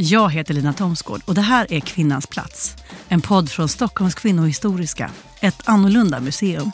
Jag heter Lina Thomsgård och det här är Kvinnans plats. En podd från Stockholms kvinnohistoriska. Ett annorlunda museum.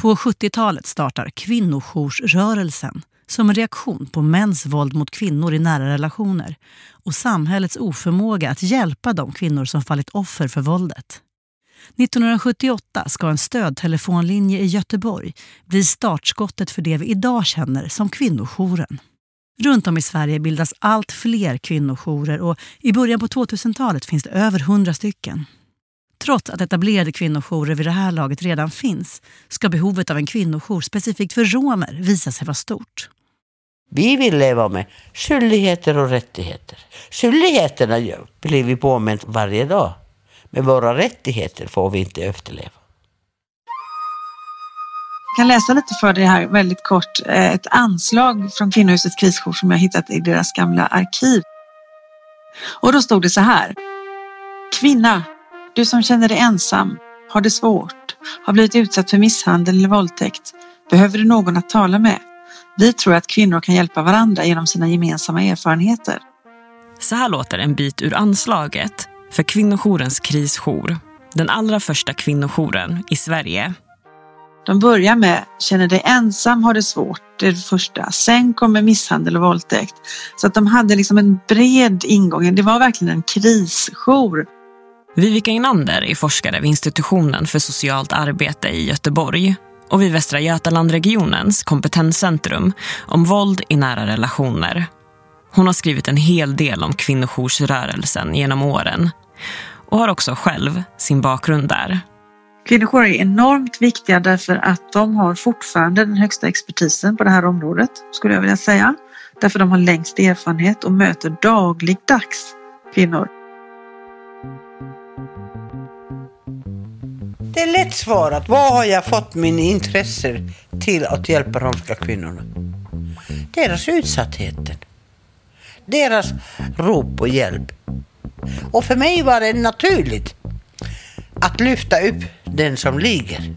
På 70-talet startar kvinnojoursrörelsen som en reaktion på mäns våld mot kvinnor i nära relationer och samhällets oförmåga att hjälpa de kvinnor som fallit offer för våldet. 1978 ska en stödtelefonlinje i Göteborg bli startskottet för det vi idag känner som kvinnojouren. Runt om i Sverige bildas allt fler kvinnojourer och i början på 2000-talet finns det över 100 stycken. Trots att etablerade kvinnojourer vid det här laget redan finns ska behovet av en kvinnojour specifikt för romer visa sig vara stort. Vi vill leva med skyldigheter och rättigheter. Skyldigheterna blir vi påminnt varje dag. Men våra rättigheter får vi inte efterleva. Jag kan läsa lite för dig här väldigt kort. Eh, ett anslag från Kvinnohusets krisjour som jag hittat i deras gamla arkiv. Och då stod det så här. Kvinna, du som känner dig ensam, har det svårt, har blivit utsatt för misshandel eller våldtäkt, behöver du någon att tala med. Vi tror att kvinnor kan hjälpa varandra genom sina gemensamma erfarenheter. Så här låter en bit ur anslaget för kvinnojourens krisjour. Den allra första kvinnojouren i Sverige. De börjar med känner dig ensam, har det svårt, det är det första. Sen kommer misshandel och våldtäkt. Så att de hade liksom en bred ingång. Det var verkligen en krisjour. Vivica Inander är forskare vid institutionen för socialt arbete i Göteborg och vid Västra Götalandregionens kompetenscentrum om våld i nära relationer. Hon har skrivit en hel del om kvinnojoursrörelsen genom åren och har också själv sin bakgrund där. Kvinnojourer är enormt viktiga därför att de har fortfarande den högsta expertisen på det här området, skulle jag vilja säga. Därför de har längst erfarenhet och möter dagligdags kvinnor. Det är lätt svarat. Vad har jag fått min intresse till att hjälpa romska kvinnorna? Deras utsattheten. Deras rop på hjälp. Och för mig var det naturligt att lyfta upp den som ligger.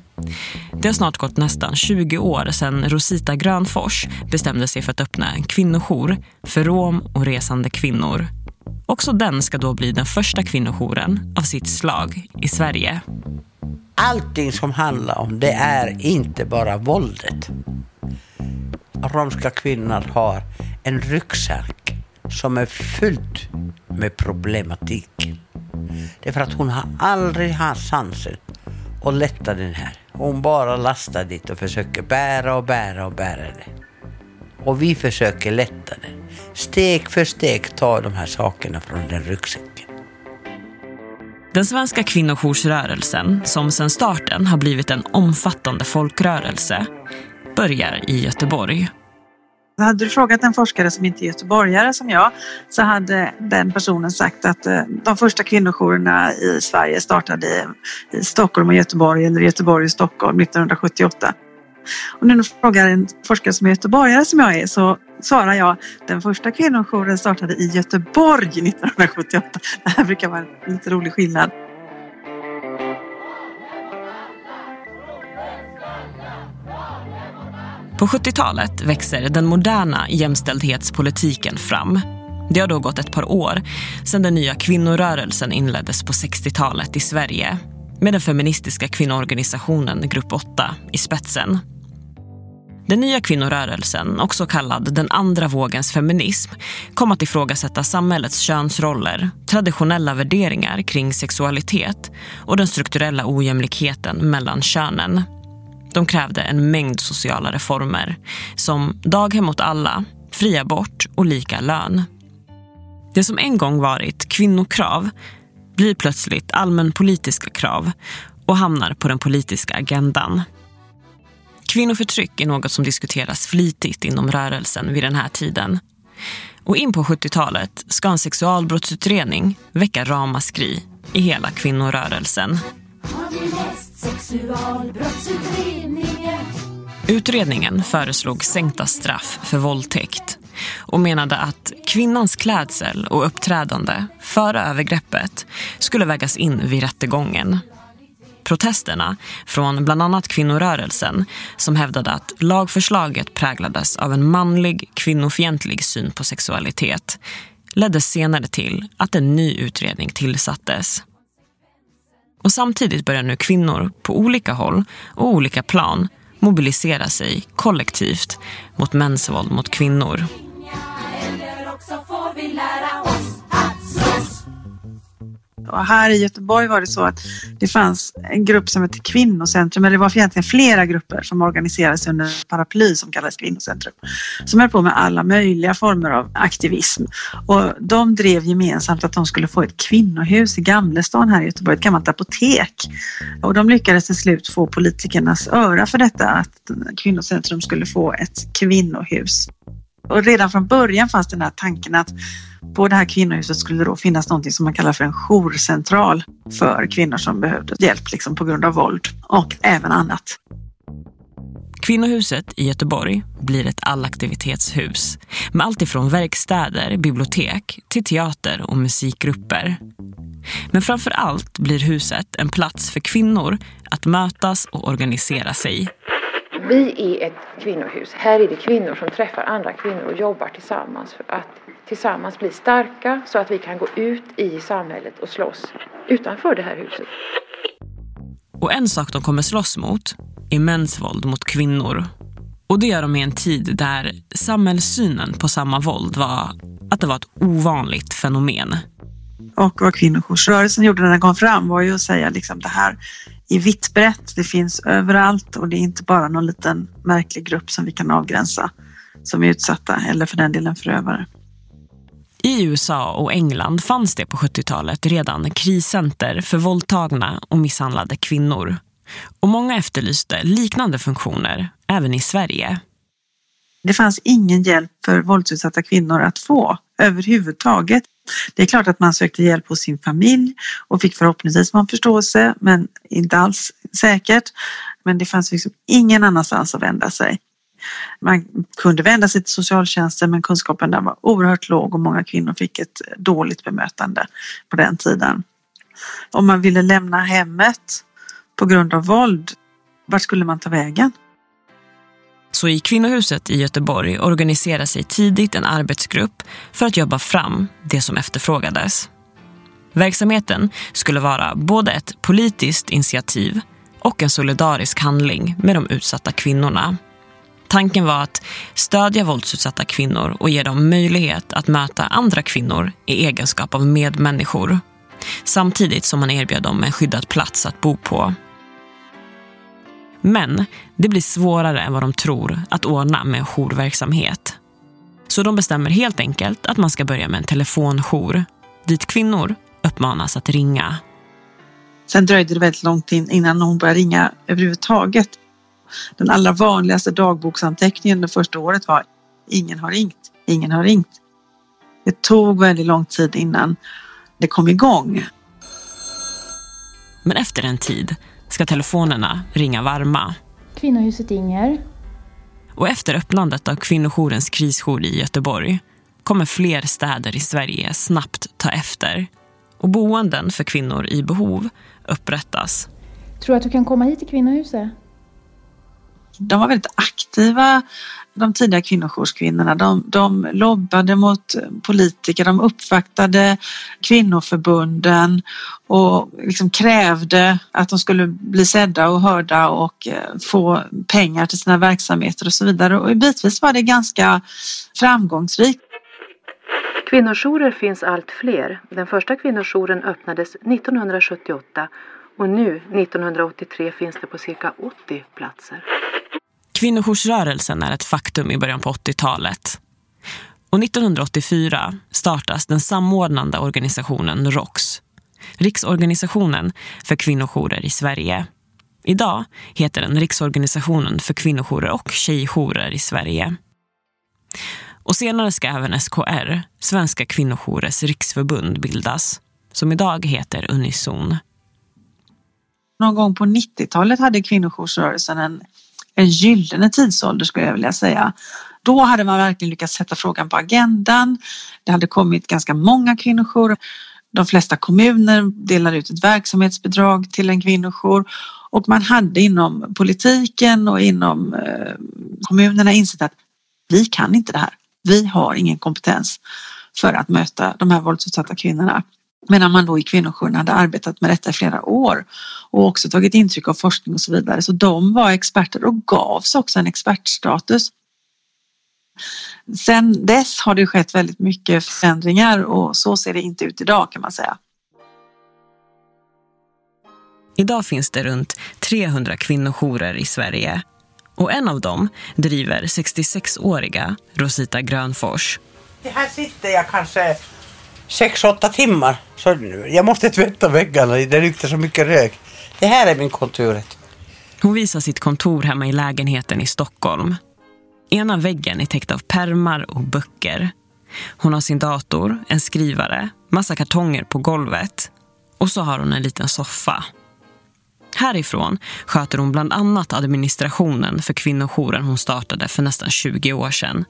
Det har snart gått nästan 20 år sedan Rosita Grönfors bestämde sig för att öppna en kvinnojour för rom och resande kvinnor. Också den ska då bli den första kvinnojouren av sitt slag i Sverige allting som handlar om det är inte bara våldet. Romska kvinnor har en ryggsäck som är fylld med problematiken. Det är för att hon har aldrig haft chansen att lätta den här. Hon bara lastar dit och försöker bära och bära och bära det. Och vi försöker lätta det. Steg för steg ta de här sakerna från den ryggsäcken. Den svenska kvinnojoursrörelsen, som sedan starten har blivit en omfattande folkrörelse, börjar i Göteborg. Hade du frågat en forskare som inte är göteborgare som jag så hade den personen sagt att eh, de första kvinnojourerna i Sverige startade i Stockholm och Göteborg eller Göteborg och Stockholm 1978. Och när du frågar en forskare som är göteborgare som jag är så svarar jag den första kvinnojouren startade i Göteborg 1978. Det här brukar vara en lite rolig skillnad. På 70-talet växer den moderna jämställdhetspolitiken fram. Det har då gått ett par år sedan den nya kvinnorörelsen inleddes på 60-talet i Sverige med den feministiska kvinnoorganisationen Grupp 8 i spetsen. Den nya kvinnorörelsen, också kallad den andra vågens feminism, kom att ifrågasätta samhällets könsroller, traditionella värderingar kring sexualitet och den strukturella ojämlikheten mellan könen. De krävde en mängd sociala reformer som daghem åt alla, fri abort och lika lön. Det som en gång varit kvinnokrav blir plötsligt allmänpolitiska krav och hamnar på den politiska agendan. Kvinnoförtryck är något som diskuteras flitigt inom rörelsen vid den här tiden. Och in på 70-talet ska en sexualbrottsutredning väcka ramaskri i hela kvinnorörelsen. Utredningen föreslog sänkta straff för våldtäkt och menade att kvinnans klädsel och uppträdande före övergreppet skulle vägas in vid rättegången. Protesterna från bland annat kvinnorörelsen som hävdade att lagförslaget präglades av en manlig, kvinnofientlig syn på sexualitet ledde senare till att en ny utredning tillsattes. Och samtidigt börjar nu kvinnor på olika håll och olika plan mobilisera sig kollektivt mot mäns våld mot kvinnor. Och här i Göteborg var det så att det fanns en grupp som hette Kvinnocentrum, eller det var egentligen flera grupper som organiserades under en paraply som kallades Kvinnocentrum, som höll på med alla möjliga former av aktivism. Och de drev gemensamt att de skulle få ett kvinnohus i Gamlestan här i Göteborg, ett gammalt apotek. Och de lyckades till slut få politikernas öra för detta, att Kvinnocentrum skulle få ett kvinnohus. Och redan från början fanns den här tanken att på det här kvinnohuset skulle det då finnas något som man kallar för en jourcentral för kvinnor som behövde hjälp liksom på grund av våld och även annat. Kvinnohuset i Göteborg blir ett allaktivitetshus med allt ifrån verkstäder, bibliotek till teater och musikgrupper. Men framför allt blir huset en plats för kvinnor att mötas och organisera sig vi är ett kvinnohus. Här är det kvinnor som träffar andra kvinnor och jobbar tillsammans för att tillsammans bli starka så att vi kan gå ut i samhället och slåss utanför det här huset. Och en sak de kommer slåss mot är mäns våld mot kvinnor. Och det gör de i en tid där samhällssynen på samma våld var att det var ett ovanligt fenomen. Och vad kvinnojoursrörelsen gjorde när den kom fram var ju att säga liksom det här är vitt brett, det finns överallt och det är inte bara någon liten märklig grupp som vi kan avgränsa som är utsatta eller för den delen förövare. I USA och England fanns det på 70-talet redan kriscenter för våldtagna och misshandlade kvinnor. Och många efterlyste liknande funktioner även i Sverige. Det fanns ingen hjälp för våldsutsatta kvinnor att få överhuvudtaget. Det är klart att man sökte hjälp hos sin familj och fick förhoppningsvis någon förståelse, men inte alls säkert. Men det fanns liksom ingen annanstans att vända sig. Man kunde vända sig till socialtjänsten men kunskapen där var oerhört låg och många kvinnor fick ett dåligt bemötande på den tiden. Om man ville lämna hemmet på grund av våld, vart skulle man ta vägen? Så i Kvinnohuset i Göteborg organiserade sig tidigt en arbetsgrupp för att jobba fram det som efterfrågades. Verksamheten skulle vara både ett politiskt initiativ och en solidarisk handling med de utsatta kvinnorna. Tanken var att stödja våldsutsatta kvinnor och ge dem möjlighet att möta andra kvinnor i egenskap av medmänniskor. Samtidigt som man erbjöd dem en skyddad plats att bo på. Men det blir svårare än vad de tror att ordna med jourverksamhet. Så de bestämmer helt enkelt att man ska börja med en telefonjour dit kvinnor uppmanas att ringa. Sen dröjde det väldigt långt in innan hon började ringa överhuvudtaget. Den allra vanligaste dagboksanteckningen det första året var ingen har ringt, ingen har ringt. Det tog väldigt lång tid innan det kom igång. Men efter en tid ska telefonerna ringa varma. Kvinnohuset Inger. Och efter öppnandet av kvinnojourens krisjour i Göteborg kommer fler städer i Sverige snabbt ta efter. Och boenden för kvinnor i behov upprättas. Tror du att du kan komma hit till kvinnohuset? De var väldigt aktiva de tidiga kvinnojourskvinnorna, de, de lobbade mot politiker, de uppvaktade kvinnoförbunden och liksom krävde att de skulle bli sedda och hörda och eh, få pengar till sina verksamheter och så vidare. Och bitvis var det ganska framgångsrikt. Kvinnojourer finns allt fler. Den första kvinnojouren öppnades 1978 Och nu, 1983, finns det på cirka 80 platser. Kvinnojoursrörelsen är ett faktum i början på 80-talet. Och 1984 startas den samordnande organisationen ROX, Riksorganisationen för kvinnojourer i Sverige. Idag heter den Riksorganisationen för kvinnojourer och tjejjourer i Sverige. Och senare ska även SKR, Svenska kvinnojourers riksförbund, bildas, som idag heter Unison. Någon gång på 90-talet hade kvinnojoursrörelsen en, en gyllene tidsålder skulle jag vilja säga. Då hade man verkligen lyckats sätta frågan på agendan. Det hade kommit ganska många kvinnojourer. De flesta kommuner delar ut ett verksamhetsbidrag till en kvinnojour och man hade inom politiken och inom eh, kommunerna insett att vi kan inte det här. Vi har ingen kompetens för att möta de här våldsutsatta kvinnorna. Medan man då i kvinnojouren hade arbetat med detta i flera år och också tagit intryck av forskning och så vidare. Så de var experter och gavs också en expertstatus. Sen dess har det skett väldigt mycket förändringar och så ser det inte ut idag kan man säga. Idag finns det runt 300 kvinnojourer i Sverige och en av dem driver 66-åriga Rosita Grönfors. Här sitter jag kanske 6-8 timmar. Så jag måste tvätta väggarna, det luktar så mycket rök. Det här är min kontoret. Hon visar sitt kontor hemma i lägenheten i Stockholm. Ena väggen är täckt av permar och böcker. Hon har sin dator, en skrivare, massa kartonger på golvet och så har hon en liten soffa. Härifrån sköter hon bland annat administrationen för kvinnojouren hon startade för nästan 20 år sedan.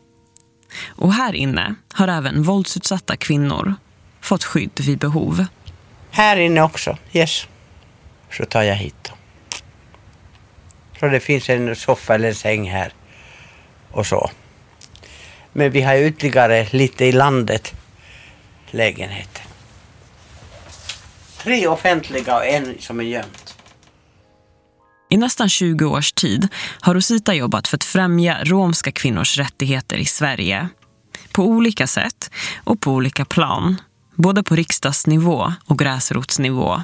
Och här inne har även våldsutsatta kvinnor fått skydd vid behov. Här inne också, yes. Så tar jag hit dem. Så det finns en soffa eller en säng här och så. Men vi har ytterligare lite i landet lägenheter. Tre offentliga och en som är gömd. I nästan 20 års tid har Rosita jobbat för att främja romska kvinnors rättigheter i Sverige. På olika sätt och på olika plan. Både på riksdagsnivå och gräsrotsnivå.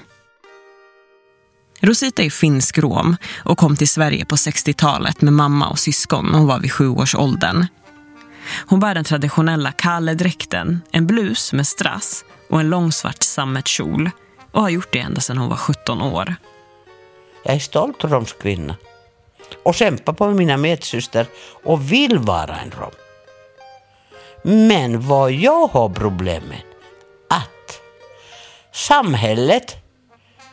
Rosita är finsk-rom och kom till Sverige på 60-talet med mamma och syskon när hon var vid sju års åldern. Hon bär den traditionella kalledräkten, en blus med strass och en lång svart sammetkjol och har gjort det ända sedan hon var 17 år. Jag är stolt romsk kvinna och kämpar på mina medsyster och vill vara en rom. Men vad jag har problem med att samhället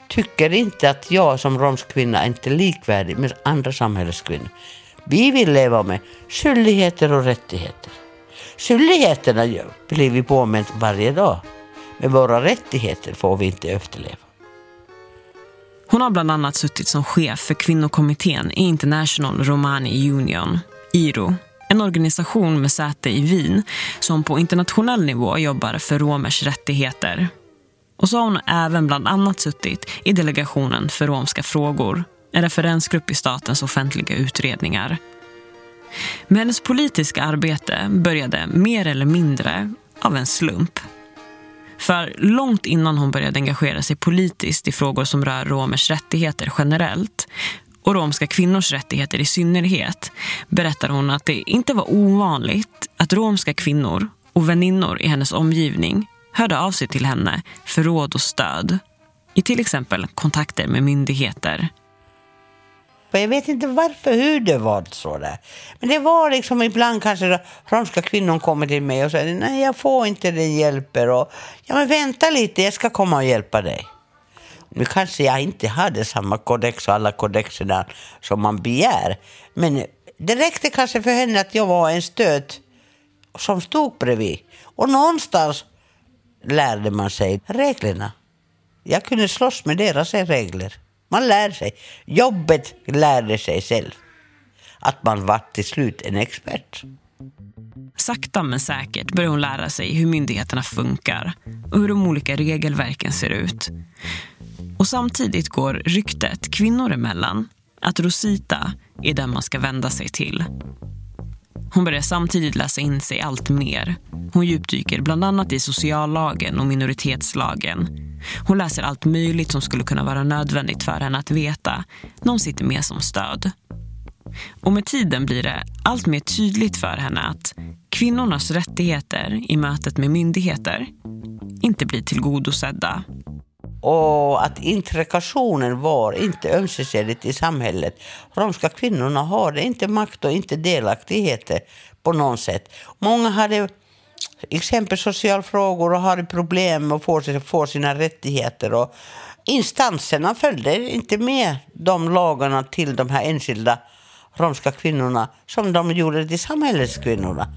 tycker inte att jag som romsk kvinna är inte likvärdig med andra samhällskvinnor. Vi vill leva med skyldigheter och rättigheter. Skyldigheterna blir vi påminna varje dag. Men våra rättigheter får vi inte efterleva. Hon har bland annat suttit som chef för kvinnokommittén i International Romani Union, IRO. En organisation med säte i Wien som på internationell nivå jobbar för romers rättigheter. Och så har hon även bland annat suttit i delegationen för romska frågor, en referensgrupp i statens offentliga utredningar. Men hennes politiska arbete började mer eller mindre av en slump. För långt innan hon började engagera sig politiskt i frågor som rör romers rättigheter generellt och romska kvinnors rättigheter i synnerhet berättar hon att det inte var ovanligt att romska kvinnor och väninnor i hennes omgivning hörde av sig till henne för råd och stöd i till exempel kontakter med myndigheter. Jag vet inte varför, hur det var så där. Men det var liksom ibland kanske romska kvinnor kommer till mig och säger nej jag får inte det hjälper och ja men vänta lite jag ska komma och hjälpa dig. Nu kanske jag inte hade samma kodex och alla kodexerna som man begär. Men det räckte kanske för henne att jag var en stöt som stod bredvid. Och någonstans lärde man sig reglerna. Jag kunde slåss med deras regler. Man lär sig. Jobbet lärde sig själv. Att man var till slut en expert. Sakta men säkert börjar hon lära sig hur myndigheterna funkar och hur de olika regelverken ser ut. Och samtidigt går ryktet kvinnor emellan att Rosita är den man ska vända sig till. Hon börjar samtidigt läsa in sig allt mer. Hon djupdyker bland annat i sociallagen och minoritetslagen. Hon läser allt möjligt som skulle kunna vara nödvändigt för henne att veta när hon sitter med som stöd. Och med tiden blir det allt mer tydligt för henne att kvinnornas rättigheter i mötet med myndigheter inte blir tillgodosedda. Och att integrationen var inte ömsesidigt i samhället. Romska kvinnorna hade inte makt och inte delaktighet på något sätt. Många hade exempel socialfrågor och hade problem med att få, få sina rättigheter. Och instanserna följde inte med de lagarna till de här enskilda romska kvinnorna som de gjorde till samhällets kvinnorna.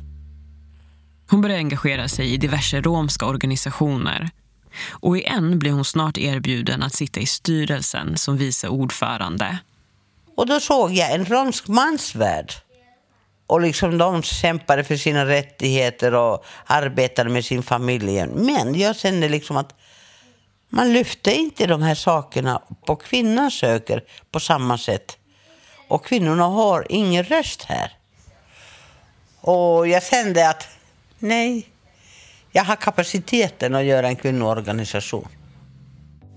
Hon började engagera sig i diverse romska organisationer. Och i en blev hon snart erbjuden att sitta i styrelsen som vice ordförande. Och då såg jag en romsk mansvärld. Och liksom de kämpade för sina rättigheter och arbetade med sin familj. Men jag kände liksom att man lyfte inte de här sakerna på kvinnans söker på samma sätt. Och kvinnorna har ingen röst här. Och jag kände att nej, jag har kapaciteten att göra en kvinnoorganisation.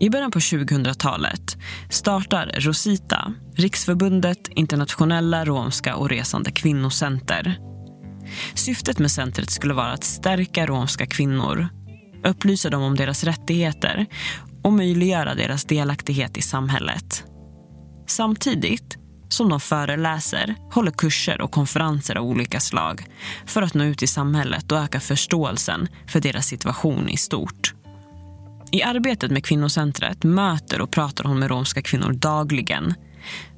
I början på 2000-talet startar Rosita, Riksförbundet Internationella Romska och Resande Kvinnocenter. Syftet med centret skulle vara att stärka romska kvinnor, upplysa dem om deras rättigheter och möjliggöra deras delaktighet i samhället. Samtidigt som de föreläser, håller kurser och konferenser av olika slag för att nå ut i samhället och öka förståelsen för deras situation i stort. I arbetet med kvinnocentret möter och pratar hon med romska kvinnor dagligen.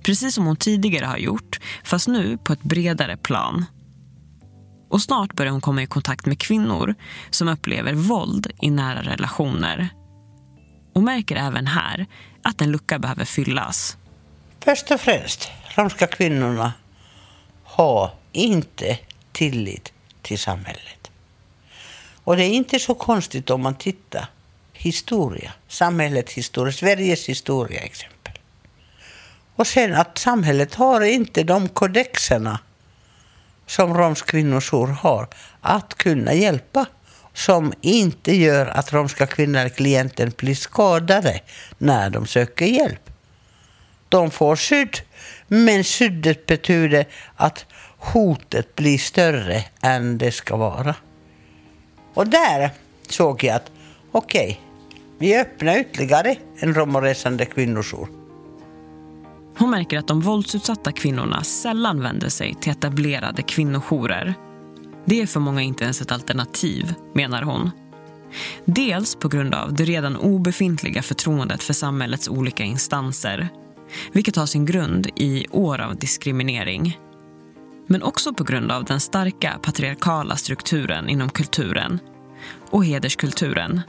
Precis som hon tidigare har gjort, fast nu på ett bredare plan. Och snart börjar hon komma i kontakt med kvinnor som upplever våld i nära relationer. Och märker även här att en lucka behöver fyllas. Först och främst, romska kvinnorna har inte tillit till samhället. Och det är inte så konstigt om man tittar historia, samhällets historia, Sveriges historia exempel. Och sen att samhället har inte de kodexerna som romsk kvinnojour har att kunna hjälpa. Som inte gör att romska kvinnor, klienten, blir skadade när de söker hjälp. De får skydd, men skyddet betyder att hotet blir större än det ska vara. Och där såg jag att okej, okay, vi öppnar ytterligare en romoresande kvinnojour. Hon märker att de våldsutsatta kvinnorna sällan vänder sig till etablerade kvinnojourer. Det är för många inte ens ett alternativ, menar hon. Dels på grund av det redan obefintliga förtroendet för samhällets olika instanser vilket har sin grund i år av diskriminering. Men också på grund av den starka patriarkala strukturen inom kulturen och hederskulturen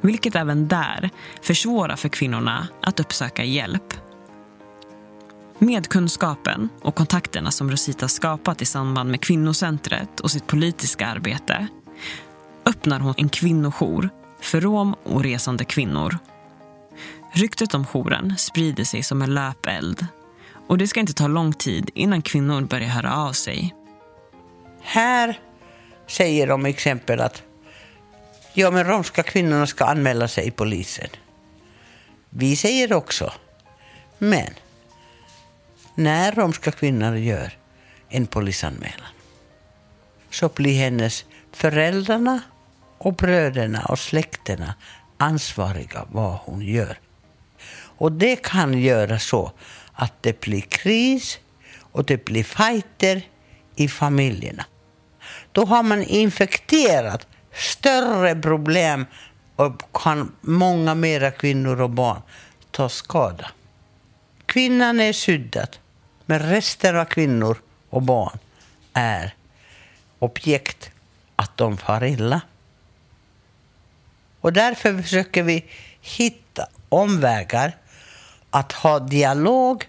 vilket även där försvårar för kvinnorna att uppsöka hjälp. Med kunskapen och kontakterna som Rosita skapat i samband med kvinnocentret och sitt politiska arbete öppnar hon en kvinnojour för rom och resande kvinnor. Ryktet om jouren sprider sig som en löpeld och det ska inte ta lång tid innan kvinnor börjar höra av sig. Här säger de exempel att Ja, men romska kvinnorna ska anmäla sig i polisen. Vi säger också, men när romska kvinnor gör en polisanmälan så blir hennes föräldrarna och bröderna och släkterna ansvariga vad hon gör. Och det kan göra så att det blir kris och det blir fighter i familjerna. Då har man infekterat större problem och kan många mera kvinnor och barn ta skada. Kvinnan är skyddad, men resten av kvinnor och barn är objekt att de far illa. Och därför försöker vi hitta omvägar att ha dialog,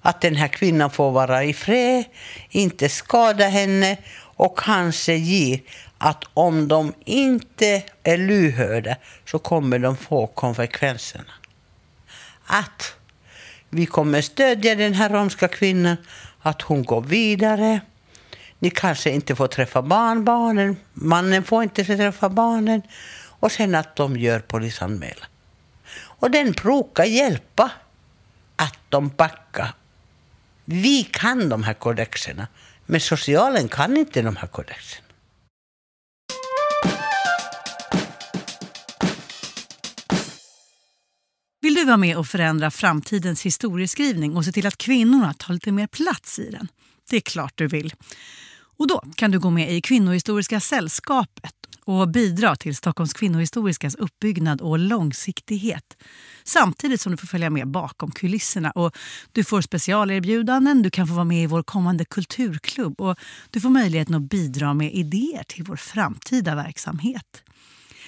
att den här kvinnan får vara i fred, inte skada henne och kanske ge att om de inte är lyhörda så kommer de få konsekvenserna. Att vi kommer stödja den här romska kvinnan, att hon går vidare. Ni kanske inte får träffa barnbarnen, mannen får inte träffa barnen. Och sen att de gör polisanmälan. Och den brukar hjälpa att de backar. Vi kan de här kodexerna, men socialen kan inte de här kodexerna. Vill du vara med och förändra framtidens historieskrivning och se till att kvinnorna tar lite mer plats i den? Det är klart du vill. Och då kan du gå med i Kvinnohistoriska sällskapet och bidra till Stockholms kvinnohistoriskas uppbyggnad och långsiktighet. Samtidigt som du får följa med bakom kulisserna. Och du får specialerbjudanden, du kan få vara med i vår kommande kulturklubb och du får möjligheten att bidra med idéer till vår framtida verksamhet.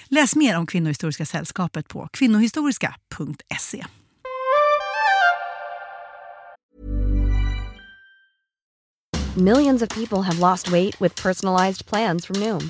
Läs mer om Kvinnohistoriska sällskapet på kvinnohistoriska.se. Millions of people have lost weight with personalized plans from Noom.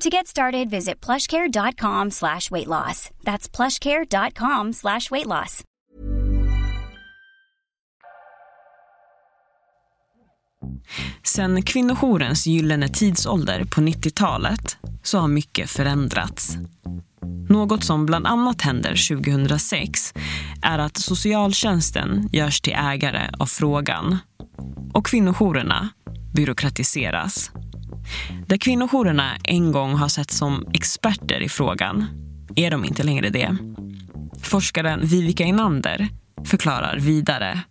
To get started, visit plushcare.com slash weight loss. That's plushcare.com slash weight loss. Sen kvinnojourens gyllene tidsålder på 90-talet så har mycket förändrats. Något som bland annat händer 2006 är att socialtjänsten görs till ägare av frågan och kvinnojourerna byråkratiseras. Där kvinnojourerna en gång har sett som experter i frågan är de inte längre det. Forskaren Vivica Inander förklarar vidare.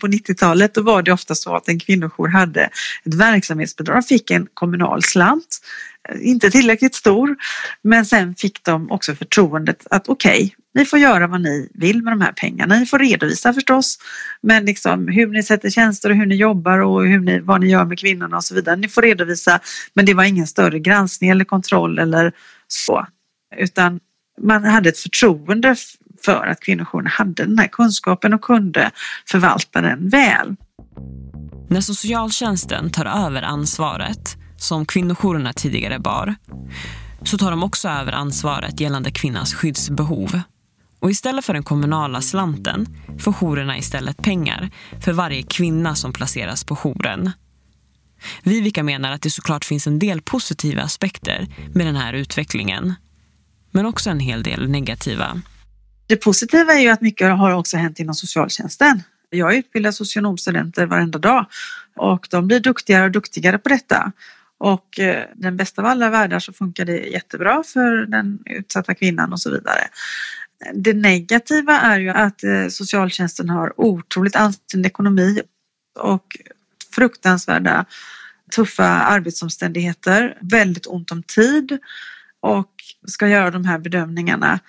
På 90-talet då var det ofta så att en kvinnojour hade ett verksamhetsbidrag. Fick en kommunal slant, inte tillräckligt stor, men sen fick de också förtroendet att okej, okay, ni får göra vad ni vill med de här pengarna. Ni får redovisa förstås, men liksom hur ni sätter tjänster och hur ni jobbar och hur ni, vad ni gör med kvinnorna och så vidare. Ni får redovisa, men det var ingen större granskning eller kontroll eller så, utan man hade ett förtroende för att kvinnojourerna hade den här kunskapen och kunde förvalta den väl. När socialtjänsten tar över ansvaret, som kvinnojourerna tidigare bar, så tar de också över ansvaret gällande kvinnans skyddsbehov. Och istället för den kommunala slanten får jourerna istället pengar för varje kvinna som placeras på jouren. Vivica menar att det såklart finns en del positiva aspekter med den här utvecklingen. Men också en hel del negativa. Det positiva är ju att mycket har också hänt inom socialtjänsten. Jag utbildar socionomstudenter varenda dag och de blir duktigare och duktigare på detta. Och eh, den bästa av alla världar så funkar det jättebra för den utsatta kvinnan och så vidare. Det negativa är ju att eh, socialtjänsten har otroligt ansträngd ekonomi och fruktansvärda tuffa arbetsomständigheter, väldigt ont om tid och ska göra de här bedömningarna.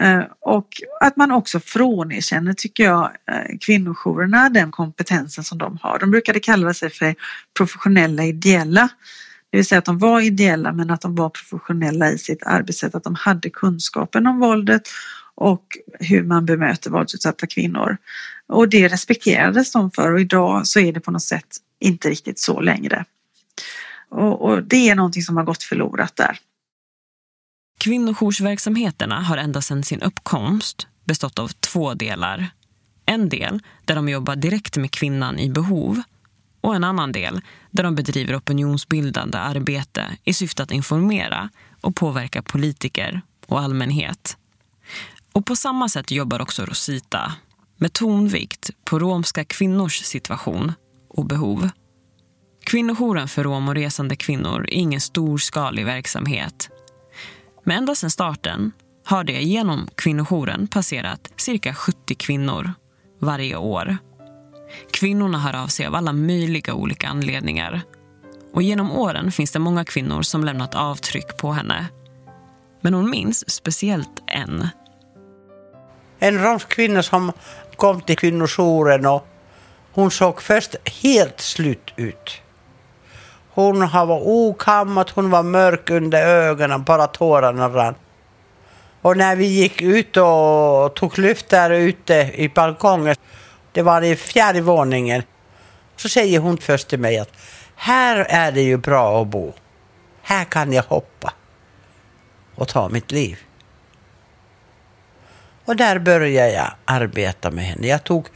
Eh, och att man också frånerkänner, tycker jag, eh, kvinnojourerna den kompetensen som de har. De brukade kalla sig för professionella ideella. Det vill säga att de var ideella men att de var professionella i sitt arbetssätt, att de hade kunskapen om våldet och hur man bemöter våldsutsatta kvinnor. Och det respekterades de för och idag så är det på något sätt inte riktigt så längre. Och, och det är någonting som har gått förlorat där. Kvinnojoursverksamheterna har ända sedan sin uppkomst bestått av två delar. En del där de jobbar direkt med kvinnan i behov och en annan del där de bedriver opinionsbildande arbete i syfte att informera och påverka politiker och allmänhet. Och på samma sätt jobbar också Rosita med tonvikt på romska kvinnors situation och behov. Kvinnojouren för rom och resande kvinnor är ingen storskalig verksamhet. Men ända sedan starten har det genom kvinnojouren passerat cirka 70 kvinnor varje år. Kvinnorna hör av sig av alla möjliga olika anledningar. Och genom åren finns det många kvinnor som lämnat avtryck på henne. Men hon minns speciellt en. En romsk kvinna som kom till kvinnojouren och hon såg först helt slut ut. Hon var okammat, hon var mörk under ögonen, bara tårarna rann. Och när vi gick ut och tog luft där ute i balkongen, det var i fjärde våningen, så säger hon först till mig att här är det ju bra att bo. Här kan jag hoppa och ta mitt liv. Och där började jag arbeta med henne. Jag tog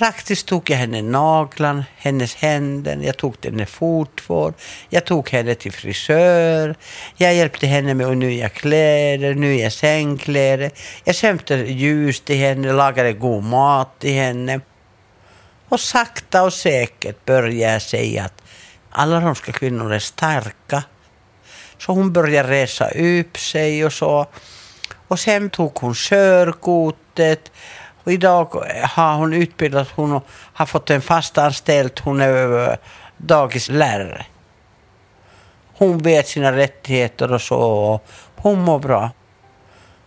Praktiskt tog jag henne naglarna, hennes händer, jag tog henne fotvård, jag tog henne till frisör, jag hjälpte henne med nya kläder, nya sängkläder, jag sömte ljus till henne, lagade god mat till henne. Och sakta och säkert började jag säga att alla romska kvinnor är starka. Så hon började resa upp sig och så. Och sen tog hon körkortet och idag har hon utbildat, hon har fått en fast anställd, hon är eh, dagislärare. Hon vet sina rättigheter och så. Och hon mår bra.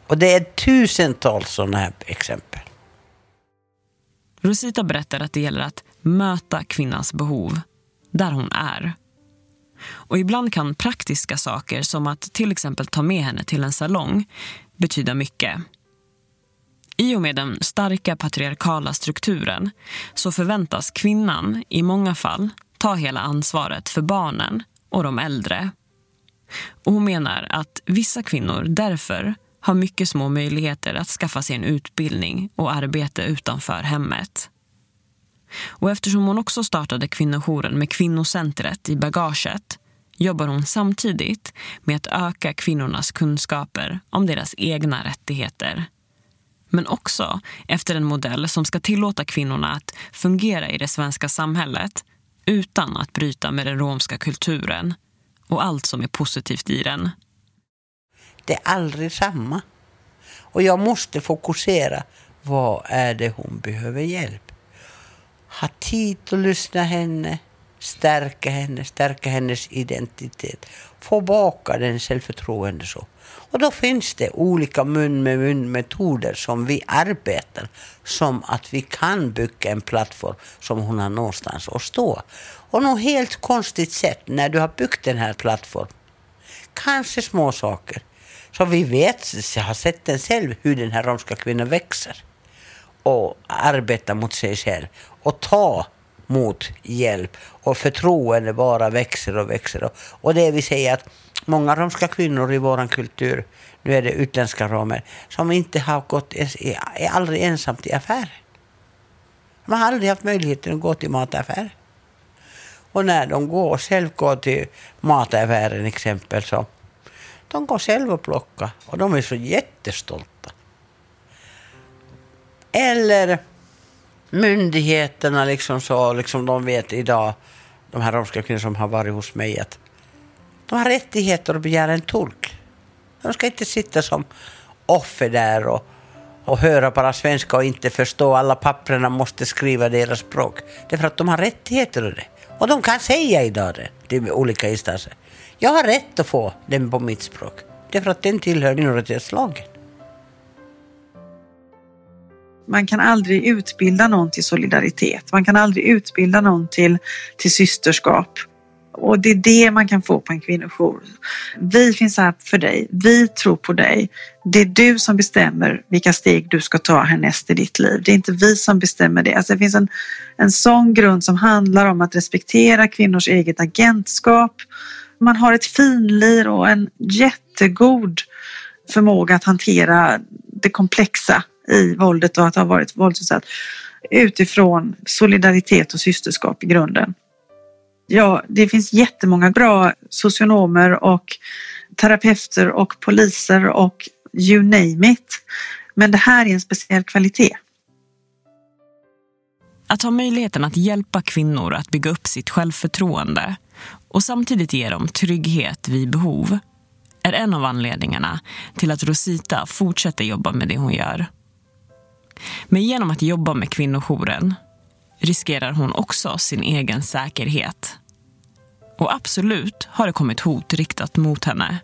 Och det är tusentals sådana här exempel. Rosita berättar att det gäller att möta kvinnans behov där hon är. Och ibland kan praktiska saker som att till exempel ta med henne till en salong betyda mycket. I och med den starka patriarkala strukturen så förväntas kvinnan i många fall ta hela ansvaret för barnen och de äldre. Och hon menar att vissa kvinnor därför har mycket små möjligheter att skaffa sig en utbildning och arbete utanför hemmet. Och eftersom hon också startade kvinnojouren med kvinnocentret i bagaget jobbar hon samtidigt med att öka kvinnornas kunskaper om deras egna rättigheter men också efter en modell som ska tillåta kvinnorna att fungera i det svenska samhället utan att bryta med den romska kulturen och allt som är positivt i den. Det är aldrig samma. Och jag måste fokusera. Vad är det hon behöver hjälp? Ha tid att lyssna henne, stärka henne, stärka hennes identitet. Få baka den självförtroende så. Och då finns det olika mun med mun metoder som vi arbetar som att vi kan bygga en plattform som hon har någonstans att stå. Och något helt konstigt sätt när du har byggt den här plattformen, kanske små saker, så vi vet, jag har sett den själv, hur den här romska kvinnan växer och arbetar mot sig själv och tar mot hjälp och förtroende bara växer och växer. Och det vill säga att många romska kvinnor i vår kultur, nu är det utländska romer, som inte har gått, är aldrig ensamt i affären. De har aldrig haft möjligheten att gå till mataffären. Och när de går, själv går till mataffären exempel så de går själva och plockar och de är så jättestolta. Eller myndigheterna liksom så, liksom de vet idag, de här romska kvinnor som har varit hos mig, att de har rättigheter att begära en tolk. De ska inte sitta som offer där och, och höra bara svenska och inte förstå. Alla papperna måste skriva deras språk. Det är för att de har rättigheter och det. Och de kan säga idag det till olika instanser. Jag har rätt att få den på mitt språk. Det är för att den tillhör minoritetslagen. Man kan aldrig utbilda någon till solidaritet. Man kan aldrig utbilda någon till, till systerskap. Och det är det man kan få på en kvinnojour. Vi finns här för dig. Vi tror på dig. Det är du som bestämmer vilka steg du ska ta härnäst i ditt liv. Det är inte vi som bestämmer det. Alltså det finns en, en sån grund som handlar om att respektera kvinnors eget agentskap. Man har ett finlir och en jättegod förmåga att hantera det komplexa i våldet och att ha varit våldsutsatt utifrån solidaritet och systerskap i grunden. Ja, det finns jättemånga bra socionomer och terapeuter och poliser och you name it. Men det här är en speciell kvalitet. Att ha möjligheten att hjälpa kvinnor att bygga upp sitt självförtroende och samtidigt ge dem trygghet vid behov är en av anledningarna till att Rosita fortsätter jobba med det hon gör. Men genom att jobba med kvinnojouren riskerar hon också sin egen säkerhet. Och absolut har det kommit hot riktat mot henne.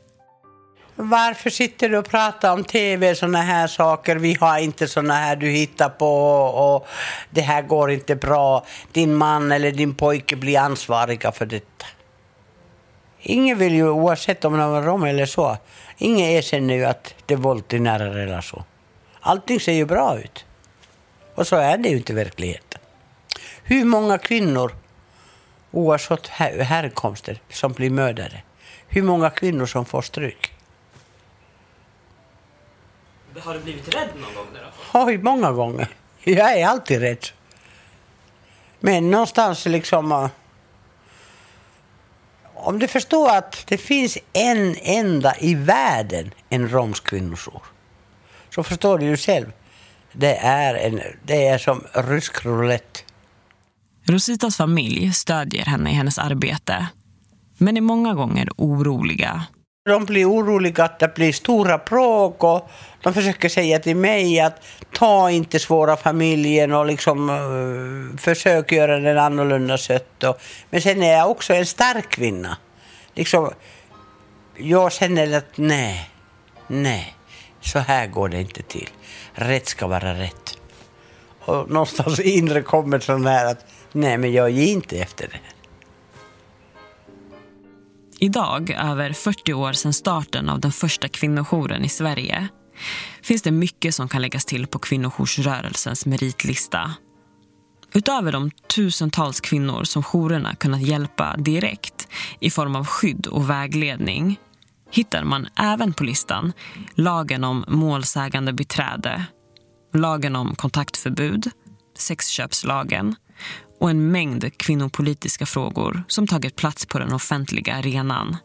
Varför sitter du och pratar om tv, såna här saker? Vi har inte såna här du hittar på och det här går inte bra. Din man eller din pojke blir ansvariga för detta. Ingen vill ju, oavsett om de är rom eller så, ingen erkänner ju att det är våld i nära relation. Allting ser ju bra ut. Och så är det ju inte i verkligheten. Hur många kvinnor, oavsett härkomster, som blir mördade? Hur många kvinnor som får stryk? Har du blivit rädd någon gång? Där Oj, många gånger. Jag är alltid rädd. Men någonstans liksom... Uh, om du förstår att det finns en enda i världen en romsk kvinnojour så förstår du ju själv. Det är, en, det är som rysk roulette. Rositas familj stödjer henne i hennes arbete men är många gånger oroliga de blir oroliga att det blir stora bråk och de försöker säga till mig att ta inte svåra familjen och liksom uh, försök göra den annorlunda sätt. Och, men sen är jag också en stark kvinna. Liksom, jag känner att nej, nej, så här går det inte till. Rätt ska vara rätt. Och någonstans inre kommer sån här att nej, men jag ger inte efter det. Idag, över 40 år sedan starten av den första kvinnojouren i Sverige finns det mycket som kan läggas till på kvinnojoursrörelsens meritlista. Utöver de tusentals kvinnor som jourerna kunnat hjälpa direkt i form av skydd och vägledning hittar man även på listan lagen om målsägande beträde, lagen om kontaktförbud, sexköpslagen och en mängd kvinnopolitiska frågor som tagit plats på den offentliga arenan.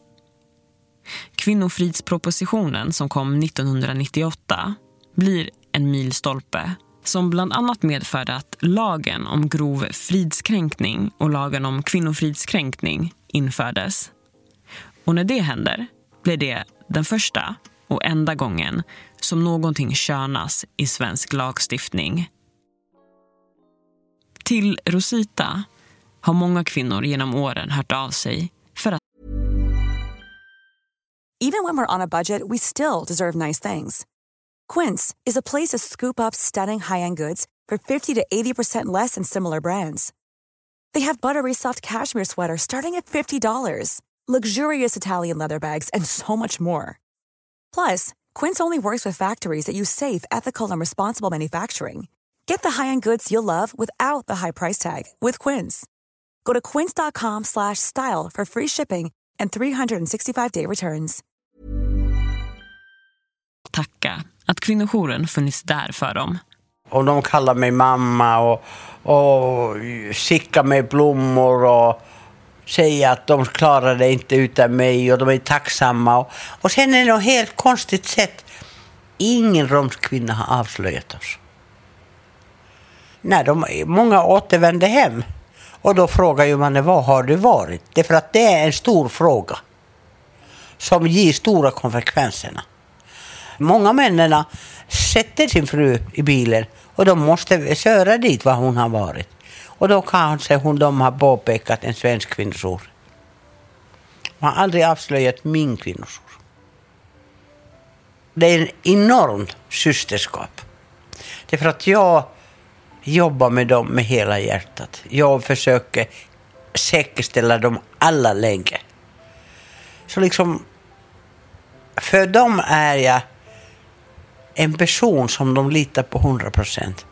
Kvinnofridspropositionen som kom 1998 blir en milstolpe som bland annat medförde att lagen om grov fridskränkning och lagen om kvinnofridskränkning infördes. Och när det händer blir det den första och enda gången som någonting könas i svensk lagstiftning. Till Rosita har många kvinnor genom åren hört av sig för att... Even when we're on a budget we still deserve nice things. Quince is a place to scoop up stunning high-end goods for 50 to 80% less than similar brands. They have buttery soft cashmere sweaters starting at $50, luxurious Italian leather bags, and so much more. Plus, Quince only works with factories that use safe, ethical, and responsible manufacturing. Get the high-end goods you'll love without the high price tag with Quince. Go to quince.com slash style for free shipping and 365-day returns. Tacka att kvinnojouren funnits där för dem. Och de kallar mig mamma och, och skickar mig blommor och säga att de klarar det inte utan mig och de är tacksamma. Och, och sen är det något helt konstigt sätt. Ingen romsk kvinna har avslöjat oss Nej, de, många återvände hem. Och då frågar ju man var har du varit? Det är för att det är en stor fråga som ger stora konsekvenserna. Många männen sätter sin fru i bilen och de måste köra dit var hon har varit. Och då kanske hon, de har påpekat en svensk kvinnojour. Man har aldrig avslöjat min kvinnojour. Det är en enormt systerskap. Det är för att jag jobbar med dem med hela hjärtat. Jag försöker säkerställa dem alla länge. Så liksom, för dem är jag en person som de litar på 100 procent.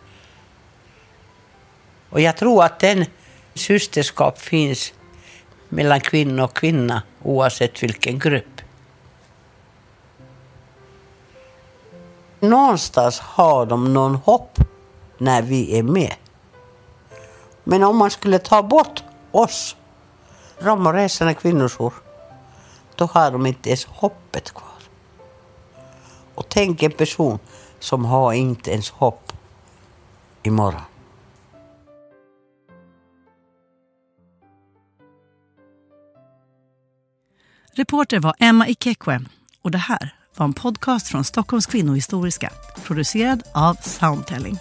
Och jag tror att den systerskap finns mellan kvinna och kvinna oavsett vilken grupp. Någonstans har de någon hopp när vi är med. Men om man skulle ta bort oss, Rom och resande kvinnojour, då har de inte ens hoppet kvar. Och tänk en person som har inte ens hopp imorgon. Reporter var Emma Ikekwe och det här var en podcast från Stockholms kvinnohistoriska producerad av Soundtelling.